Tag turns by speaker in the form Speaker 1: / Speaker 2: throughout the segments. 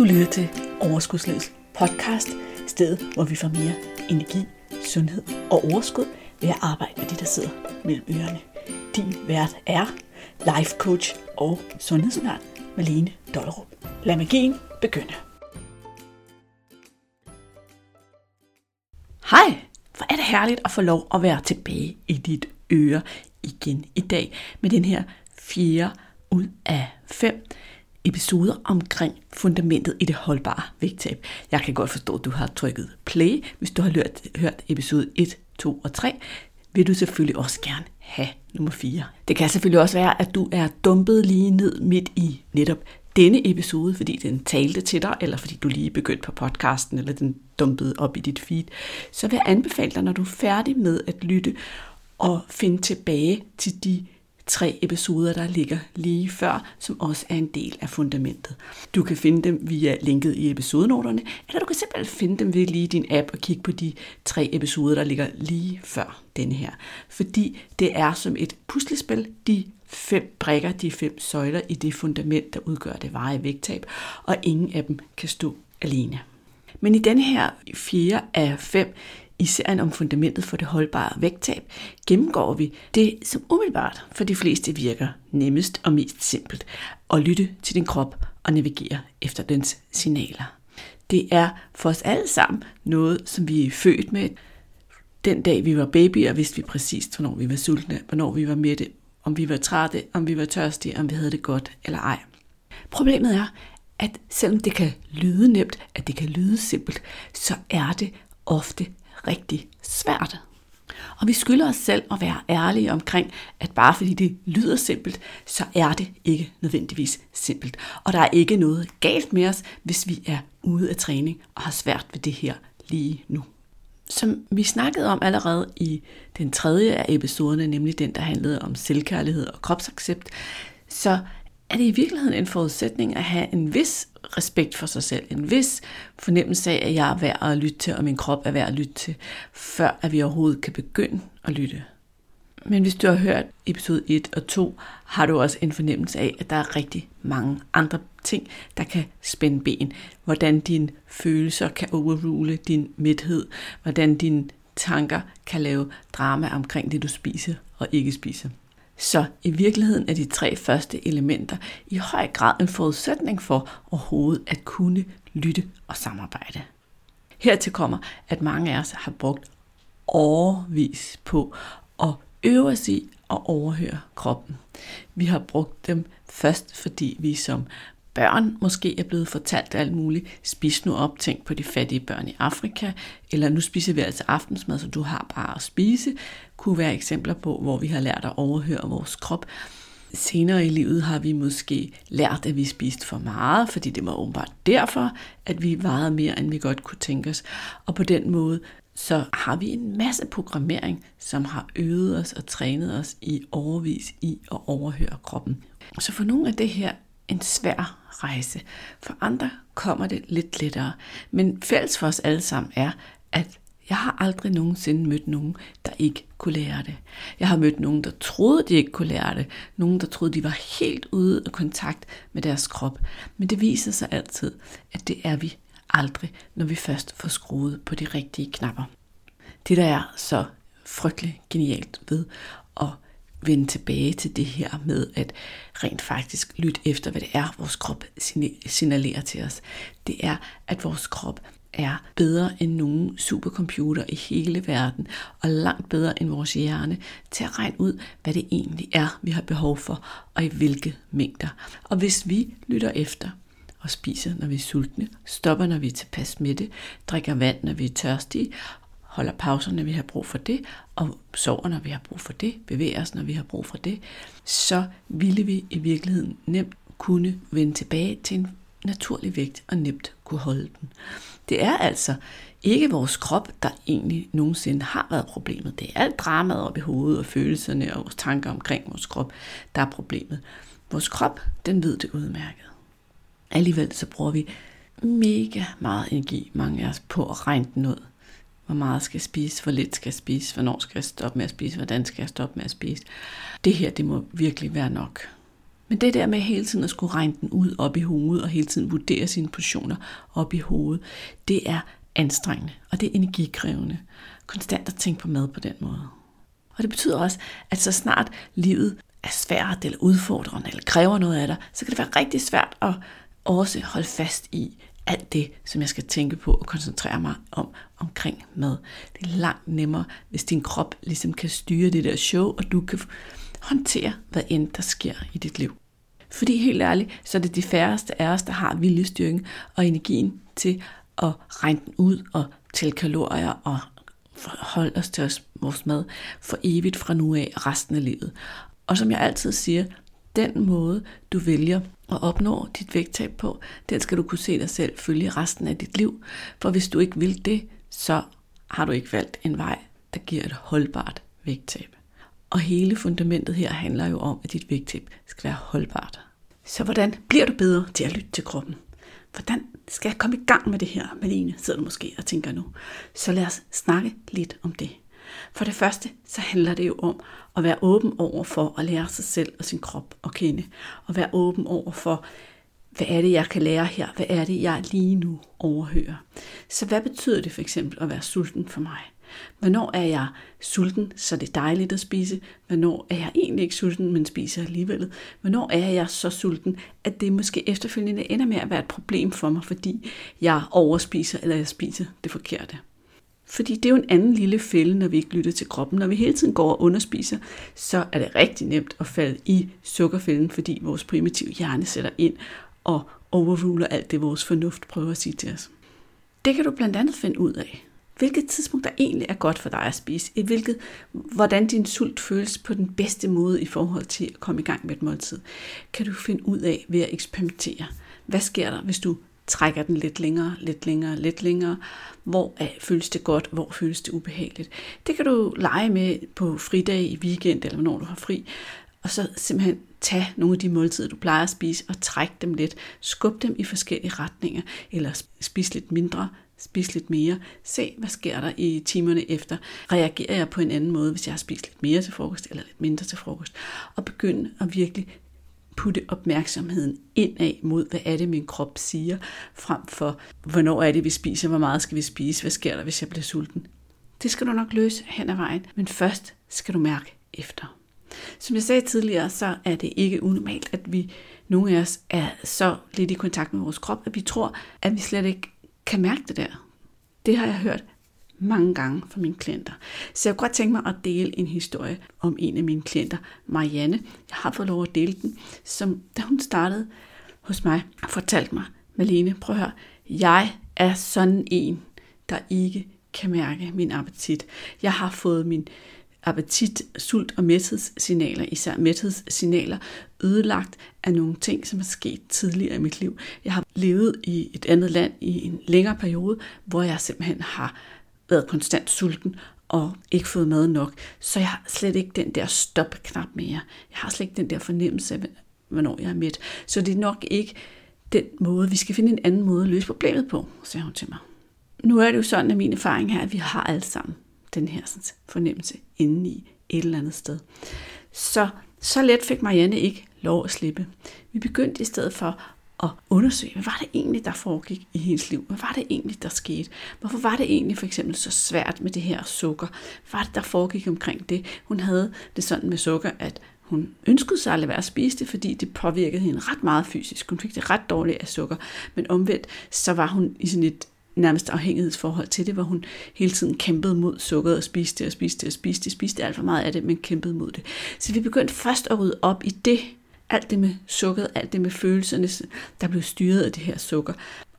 Speaker 1: Du lytter til Overskudslivets podcast, stedet hvor vi får mere energi, sundhed og overskud ved at arbejde med det, der sidder mellem ørerne. Din vært er life coach og sundhedsundern Malene Dollerup. Lad magien begynde. Hej, hvor er det herligt at få lov at være tilbage i dit øre igen i dag med den her fjerde ud af fem episoder omkring fundamentet i det holdbare vægttab. Jeg kan godt forstå, at du har trykket play. Hvis du har hørt, hørt episode 1, 2 og 3, vil du selvfølgelig også gerne have nummer 4. Det kan selvfølgelig også være, at du er dumpet lige ned midt i netop denne episode, fordi den talte til dig, eller fordi du lige begyndte på podcasten, eller den dumpede op i dit feed, så vil jeg anbefale dig, når du er færdig med at lytte, og finde tilbage til de tre episoder, der ligger lige før, som også er en del af fundamentet. Du kan finde dem via linket i episodenoterne, eller du kan simpelthen finde dem ved lige din app og kigge på de tre episoder, der ligger lige før denne her. Fordi det er som et puslespil, de fem brikker, de fem søjler i det fundament, der udgør det veje vægttab, og ingen af dem kan stå alene. Men i denne her fjerde af fem i serien om fundamentet for det holdbare vægttab, gennemgår vi det, som umiddelbart for de fleste virker nemmest og mest simpelt, at lytte til din krop og navigere efter dens signaler. Det er for os alle sammen noget, som vi er født med. Den dag vi var babyer, vidste vi præcis, hvornår vi var sultne, hvornår vi var mætte, om vi var trætte, om vi var tørstige, om vi havde det godt eller ej. Problemet er, at selvom det kan lyde nemt, at det kan lyde simpelt, så er det ofte rigtig svært. Og vi skylder os selv at være ærlige omkring, at bare fordi det lyder simpelt, så er det ikke nødvendigvis simpelt. Og der er ikke noget galt med os, hvis vi er ude af træning og har svært ved det her lige nu. Som vi snakkede om allerede i den tredje af episoderne, nemlig den, der handlede om selvkærlighed og kropsaccept, så er det i virkeligheden en forudsætning at have en vis respekt for sig selv, en vis fornemmelse af, at jeg er værd at lytte til, og min krop er værd at lytte til, før at vi overhovedet kan begynde at lytte. Men hvis du har hørt episode 1 og 2, har du også en fornemmelse af, at der er rigtig mange andre ting, der kan spænde ben. Hvordan dine følelser kan overrule din midthed, hvordan dine tanker kan lave drama omkring det, du spiser og ikke spiser. Så i virkeligheden er de tre første elementer i høj grad en forudsætning for overhovedet at kunne lytte og samarbejde. Hertil kommer, at mange af os har brugt overvis på at øve os i at overhøre kroppen. Vi har brugt dem først, fordi vi som børn måske er blevet fortalt alt muligt. Spis nu op, tænk på de fattige børn i Afrika, eller nu spiser vi altså aftensmad, så du har bare at spise, kunne være eksempler på, hvor vi har lært at overhøre vores krop. Senere i livet har vi måske lært, at vi spiste for meget, fordi det var åbenbart derfor, at vi vejede mere, end vi godt kunne tænke os. Og på den måde, så har vi en masse programmering, som har øvet os og trænet os i overvis i at overhøre kroppen. Så for nogle af det her en svær rejse. For andre kommer det lidt lettere. Men fælles for os alle sammen er, at jeg har aldrig nogensinde mødt nogen, der ikke kunne lære det. Jeg har mødt nogen, der troede, de ikke kunne lære det. Nogen, der troede, de var helt ude af kontakt med deres krop. Men det viser sig altid, at det er vi aldrig, når vi først får skruet på de rigtige knapper. Det, der er så frygtelig genialt ved at vende tilbage til det her med at rent faktisk lytte efter, hvad det er, vores krop signalerer til os. Det er, at vores krop er bedre end nogen supercomputer i hele verden, og langt bedre end vores hjerne til at regne ud, hvad det egentlig er, vi har behov for, og i hvilke mængder. Og hvis vi lytter efter, og spiser, når vi er sultne, stopper, når vi er tilpas med det, drikker vand, når vi er tørstige, holder pauser, når vi har brug for det, og sover, når vi har brug for det, bevæger os, når vi har brug for det, så ville vi i virkeligheden nemt kunne vende tilbage til en naturlig vægt og nemt kunne holde den. Det er altså ikke vores krop, der egentlig nogensinde har været problemet. Det er alt dramaet op i hovedet og følelserne og vores tanker omkring vores krop, der er problemet. Vores krop, den ved det udmærket. Alligevel så bruger vi mega meget energi, mange af os, på at regne den ud. Hvor meget skal jeg spise? Hvor lidt skal jeg spise? Hvornår skal jeg stoppe med at spise? Hvordan skal jeg stoppe med at spise? Det her, det må virkelig være nok. Men det der med hele tiden at skulle regne den ud op i hovedet, og hele tiden vurdere sine positioner op i hovedet, det er anstrengende, og det er energikrævende. Konstant at tænke på mad på den måde. Og det betyder også, at så snart livet er svært eller udfordrende eller kræver noget af dig, så kan det være rigtig svært at også holde fast i alt det, som jeg skal tænke på og koncentrere mig om omkring mad. Det er langt nemmere, hvis din krop ligesom kan styre det der show, og du kan håndtere, hvad end der sker i dit liv. Fordi helt ærligt, så er det de færreste af os, der har viljestyrken og energien til at regne den ud og tælle kalorier og holde os til os, vores mad for evigt fra nu af resten af livet. Og som jeg altid siger, den måde, du vælger at opnå dit vægttab på, den skal du kunne se dig selv følge resten af dit liv. For hvis du ikke vil det, så har du ikke valgt en vej, der giver et holdbart vægttab. Og hele fundamentet her handler jo om, at dit vægttab skal være holdbart. Så hvordan bliver du bedre til at lytte til kroppen? Hvordan skal jeg komme i gang med det her? Malene sidder du måske og tænker nu. Så lad os snakke lidt om det. For det første, så handler det jo om at være åben over for at lære sig selv og sin krop at kende. Og være åben over for, hvad er det, jeg kan lære her? Hvad er det, jeg lige nu overhører? Så hvad betyder det for eksempel at være sulten for mig? Hvornår er jeg sulten, så det er dejligt at spise? Hvornår er jeg egentlig ikke sulten, men spiser alligevel? Hvornår er jeg så sulten, at det måske efterfølgende ender med at være et problem for mig, fordi jeg overspiser eller jeg spiser det forkerte? Fordi det er jo en anden lille fælde, når vi ikke lytter til kroppen. Når vi hele tiden går og underspiser, så er det rigtig nemt at falde i sukkerfælden, fordi vores primitive hjerne sætter ind og overruler alt det, vores fornuft prøver at sige til os. Det kan du blandt andet finde ud af. Hvilket tidspunkt der egentlig er godt for dig at spise. I hvilket, hvordan din sult føles på den bedste måde i forhold til at komme i gang med et måltid. Kan du finde ud af ved at eksperimentere. Hvad sker der, hvis du trækker den lidt længere, lidt længere, lidt længere. Hvor er, føles det godt, hvor føles det ubehageligt. Det kan du lege med på fridag i weekend, eller når du har fri. Og så simpelthen tage nogle af de måltider, du plejer at spise, og trække dem lidt. Skub dem i forskellige retninger, eller spis lidt mindre, spise lidt mere. Se, hvad sker der i timerne efter. Reagerer jeg på en anden måde, hvis jeg har spist lidt mere til frokost, eller lidt mindre til frokost? Og begynde at virkelig putte opmærksomheden indad mod, hvad er det, min krop siger, frem for, hvornår er det, vi spiser, hvor meget skal vi spise, hvad sker der, hvis jeg bliver sulten. Det skal du nok løse hen ad vejen, men først skal du mærke efter. Som jeg sagde tidligere, så er det ikke unormalt, at vi, nogle af os, er så lidt i kontakt med vores krop, at vi tror, at vi slet ikke kan mærke det der. Det har jeg hørt mange gange fra mine klienter. Så jeg kunne godt tænke mig at dele en historie om en af mine klienter, Marianne. Jeg har fået lov at dele den, som da hun startede hos mig, fortalte mig, Malene, prøv at høre, jeg er sådan en, der ikke kan mærke min appetit. Jeg har fået min appetit, sult og mæthedssignaler, især mæthedssignaler, ødelagt af nogle ting, som er sket tidligere i mit liv. Jeg har levet i et andet land i en længere periode, hvor jeg simpelthen har været konstant sulten og ikke fået mad nok. Så jeg har slet ikke den der stopknap mere. Jeg har slet ikke den der fornemmelse af, hvornår jeg er mæt. Så det er nok ikke den måde, vi skal finde en anden måde at løse problemet på, sagde hun til mig. Nu er det jo sådan, at min erfaring her, at vi har alle sammen den her sådan, fornemmelse inde i et eller andet sted. Så, så let fik Marianne ikke lov at slippe. Vi begyndte i stedet for at undersøge, hvad var det egentlig, der foregik i hendes liv? Hvad var det egentlig, der skete? Hvorfor var det egentlig for eksempel så svært med det her sukker? Hvad var det, der foregik omkring det? Hun havde det sådan med sukker, at hun ønskede sig at lade være at spise det, fordi det påvirkede hende ret meget fysisk. Hun fik det ret dårligt af sukker. Men omvendt, så var hun i sådan et nærmest afhængighedsforhold til det, hvor hun hele tiden kæmpede mod sukkeret og spiste og spiste og spiste, spiste alt for meget af det, men kæmpede mod det. Så vi begyndte først at rydde op i det, alt det med sukkeret, alt det med følelserne, der blev styret af det her sukker,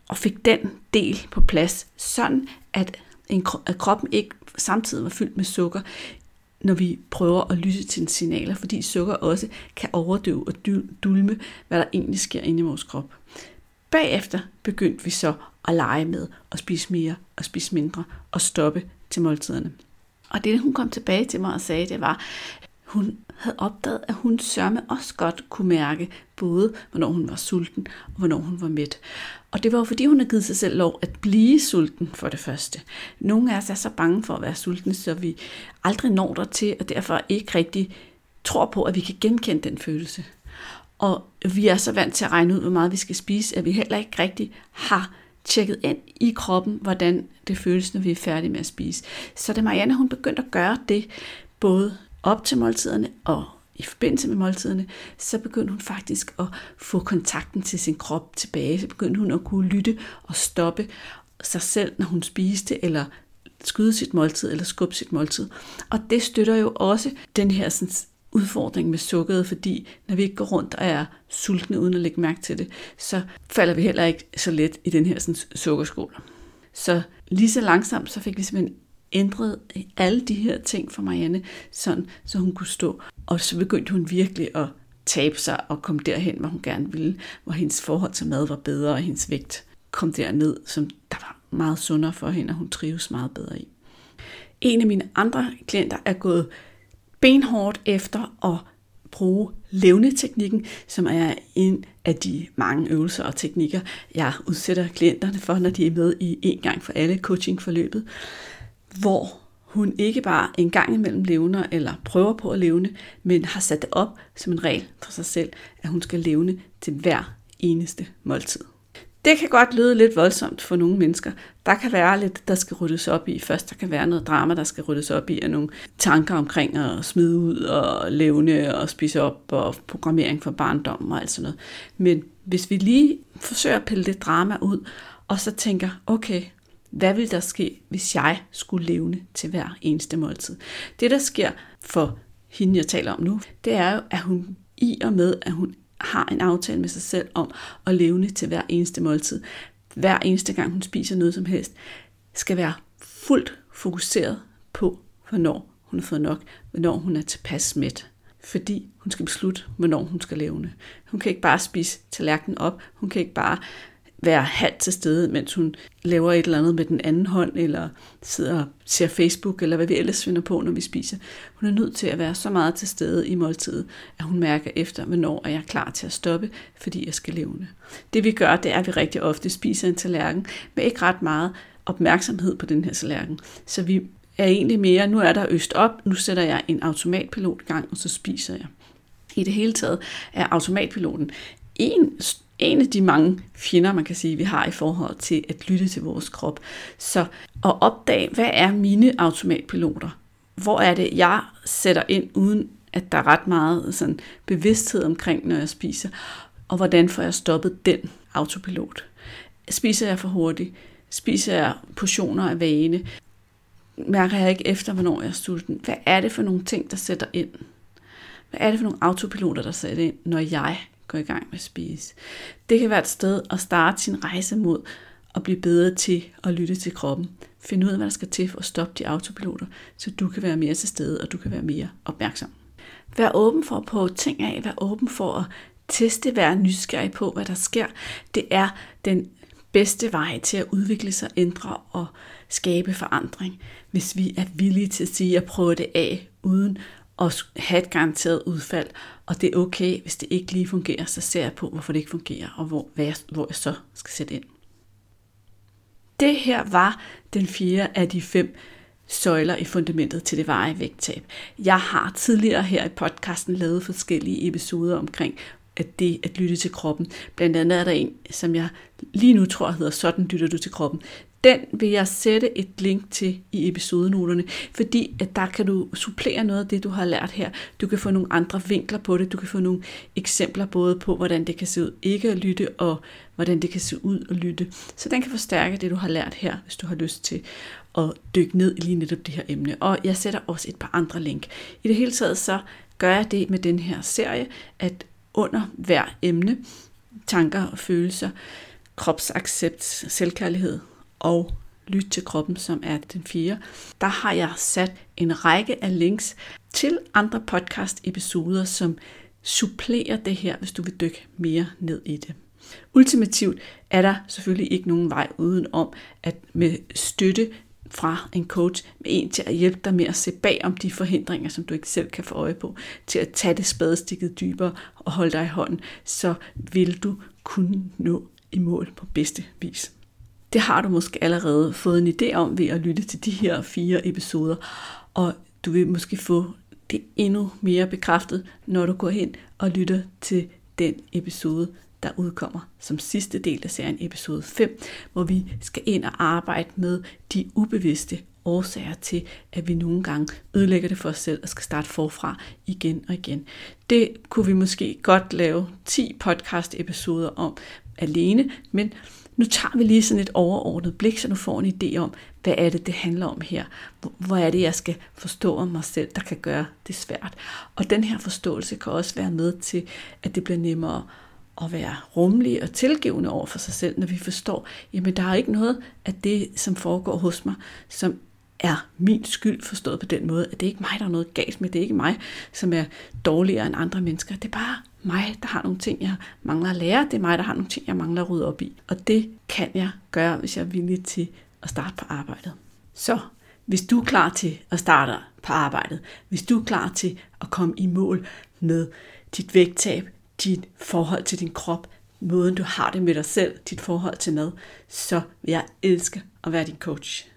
Speaker 1: og fik den del på plads, sådan at, en, at kroppen ikke samtidig var fyldt med sukker, når vi prøver at lytte til signaler, fordi sukker også kan overdøve og dulme, hvad der egentlig sker inde i vores krop. Bagefter begyndte vi så at lege med at spise mere og spise mindre og stoppe til måltiderne. Og det, hun kom tilbage til mig og sagde, det var, hun havde opdaget, at hun sørme også godt kunne mærke, både hvornår hun var sulten og hvornår hun var mæt. Og det var jo fordi, hun havde givet sig selv lov at blive sulten for det første. Nogle af os er så bange for at være sulten, så vi aldrig når der til, og derfor ikke rigtig tror på, at vi kan genkende den følelse. Og vi er så vant til at regne ud, hvor meget vi skal spise, at vi heller ikke rigtig har tjekket ind i kroppen, hvordan det føles, når vi er færdige med at spise. Så da Marianne hun begyndte at gøre det, både op til måltiderne og i forbindelse med måltiderne, så begyndte hun faktisk at få kontakten til sin krop tilbage. Så begyndte hun at kunne lytte og stoppe sig selv, når hun spiste, eller skyde sit måltid, eller skubbe sit måltid. Og det støtter jo også den her sådan, udfordring med sukkeret, fordi når vi ikke går rundt og er sultne uden at lægge mærke til det, så falder vi heller ikke så let i den her sådan, sukkerskål. Så lige så langsomt, så fik vi simpelthen ændret alle de her ting for Marianne, sådan, så hun kunne stå. Og så begyndte hun virkelig at tabe sig og komme derhen, hvor hun gerne ville, hvor hendes forhold til mad var bedre, og hendes vægt kom derned, som der var meget sundere for hende, og hun trives meget bedre i. En af mine andre klienter er gået benhårdt efter at bruge levneteknikken, som er en af de mange øvelser og teknikker, jeg udsætter klienterne for, når de er med i en gang for alle coachingforløbet, hvor hun ikke bare en gang imellem levner eller prøver på at levne, men har sat det op som en regel for sig selv, at hun skal levne til hver eneste måltid. Det kan godt lyde lidt voldsomt for nogle mennesker. Der kan være lidt, der skal ryddes op i. Først der kan være noget drama, der skal ryddes op i, og nogle tanker omkring at smide ud og levne og spise op og programmering for barndommen og alt sådan noget. Men hvis vi lige forsøger at pille det drama ud, og så tænker, okay, hvad vil der ske, hvis jeg skulle levne til hver eneste måltid? Det, der sker for hende, jeg taler om nu, det er jo, at hun i og med, at hun har en aftale med sig selv om at levne til hver eneste måltid. Hver eneste gang hun spiser noget som helst, skal være fuldt fokuseret på, hvornår hun har fået nok, hvornår hun er tilpas mæt. Fordi hun skal beslutte, hvornår hun skal levne. Hun kan ikke bare spise tallerkenen op. Hun kan ikke bare være halvt til stede, mens hun laver et eller andet med den anden hånd, eller sidder og ser Facebook, eller hvad vi ellers finder på, når vi spiser. Hun er nødt til at være så meget til stede i måltidet, at hun mærker efter, hvornår er jeg klar til at stoppe, fordi jeg skal levende. Det vi gør, det er, at vi rigtig ofte spiser en tallerken, med ikke ret meget opmærksomhed på den her tallerken. Så vi er egentlig mere, nu er der øst op, nu sætter jeg en automatpilot gang, og så spiser jeg. I det hele taget er automatpiloten en en af de mange fjender, man kan sige, vi har i forhold til at lytte til vores krop. Så at opdage, hvad er mine automatpiloter? Hvor er det, jeg sætter ind, uden at der er ret meget sådan, bevidsthed omkring, når jeg spiser? Og hvordan får jeg stoppet den autopilot? Spiser jeg for hurtigt? Spiser jeg portioner af vane? Mærker jeg ikke efter, hvornår jeg er sulten? Hvad er det for nogle ting, der sætter ind? Hvad er det for nogle autopiloter, der sætter ind, når jeg gå i gang med at spise. Det kan være et sted at starte sin rejse mod at blive bedre til at lytte til kroppen. Finde ud af, hvad der skal til for at stoppe de autopiloter, så du kan være mere til stede, og du kan være mere opmærksom. Vær åben for at prøve ting af, vær åben for at teste, være nysgerrig på, hvad der sker. Det er den bedste vej til at udvikle sig, ændre og skabe forandring, hvis vi er villige til at sige at prøve det af, uden og have et garanteret udfald, og det er okay, hvis det ikke lige fungerer, så ser jeg på, hvorfor det ikke fungerer, og hvor, hvad jeg, hvor jeg så skal sætte ind. Det her var den fjerde af de fem søjler i fundamentet til det varige vægttab. Jeg har tidligere her i podcasten lavet forskellige episoder omkring at det at lytte til kroppen. Blandt andet er der en, som jeg lige nu tror hedder Sådan lytter du til kroppen. Den vil jeg sætte et link til i episodenoterne, fordi at der kan du supplere noget af det, du har lært her. Du kan få nogle andre vinkler på det. Du kan få nogle eksempler både på, hvordan det kan se ud ikke at lytte, og hvordan det kan se ud at lytte. Så den kan forstærke det, du har lært her, hvis du har lyst til at dykke ned i lige netop det her emne. Og jeg sætter også et par andre link. I det hele taget så gør jeg det med den her serie, at under hver emne, tanker og følelser, kropsaccept, selvkærlighed, og Lyt til kroppen, som er den fire, der har jeg sat en række af links til andre podcast-episoder, som supplerer det her, hvis du vil dykke mere ned i det. Ultimativt er der selvfølgelig ikke nogen vej uden om at med støtte fra en coach med en til at hjælpe dig med at se bag om de forhindringer, som du ikke selv kan få øje på, til at tage det spadestikket dybere og holde dig i hånden, så vil du kunne nå i mål på bedste vis. Det har du måske allerede fået en idé om ved at lytte til de her fire episoder, og du vil måske få det endnu mere bekræftet, når du går hen og lytter til den episode, der udkommer som sidste del af serien episode 5, hvor vi skal ind og arbejde med de ubevidste årsager til, at vi nogle gange ødelægger det for os selv og skal starte forfra igen og igen. Det kunne vi måske godt lave 10 podcast episoder om alene, men nu tager vi lige sådan et overordnet blik, så du får en idé om, hvad er det, det handler om her? Hvor er det, jeg skal forstå om mig selv, der kan gøre det svært? Og den her forståelse kan også være med til, at det bliver nemmere at være rummelig og tilgivende over for sig selv, når vi forstår, jamen der er ikke noget af det, som foregår hos mig, som er min skyld forstået på den måde, at det er ikke mig, der er noget galt med, det er ikke mig, som er dårligere end andre mennesker, det er bare mig, der har nogle ting, jeg mangler at lære, det er mig, der har nogle ting, jeg mangler at rydde op i. Og det kan jeg gøre, hvis jeg er villig til at starte på arbejdet. Så hvis du er klar til at starte på arbejdet, hvis du er klar til at komme i mål med dit vægttab, dit forhold til din krop, måden du har det med dig selv, dit forhold til mad, så vil jeg elske at være din coach.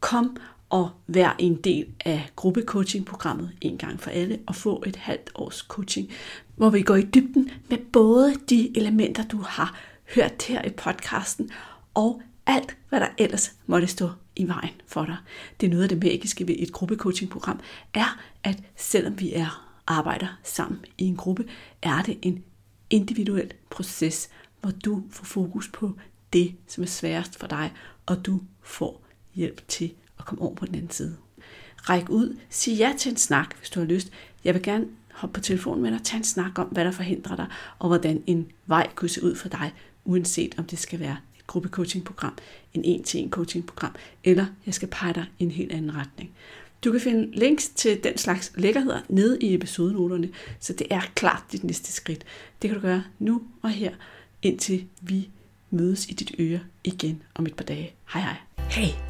Speaker 1: Kom og være en del af gruppecoaching-programmet en gang for alle og få et halvt års coaching, hvor vi går i dybden med både de elementer, du har hørt her i podcasten, og alt, hvad der ellers måtte stå i vejen for dig. Det er noget af det magiske ved et gruppecoaching-program, er, at selvom vi er arbejder sammen i en gruppe, er det en individuel proces, hvor du får fokus på det, som er sværest for dig, og du får hjælp til og komme over på den anden side. Ræk ud, sig ja til en snak, hvis du har lyst. Jeg vil gerne hoppe på telefonen med dig, tage en snak om, hvad der forhindrer dig, og hvordan en vej kunne se ud for dig, uanset om det skal være et gruppecoaching-program, en en-til-en coaching-program, eller jeg skal pege dig i en helt anden retning. Du kan finde links til den slags lækkerheder nede i episodenoterne, så det er klart dit næste skridt. Det kan du gøre nu og her, indtil vi mødes i dit øre igen om et par dage. Hej hej. Hey,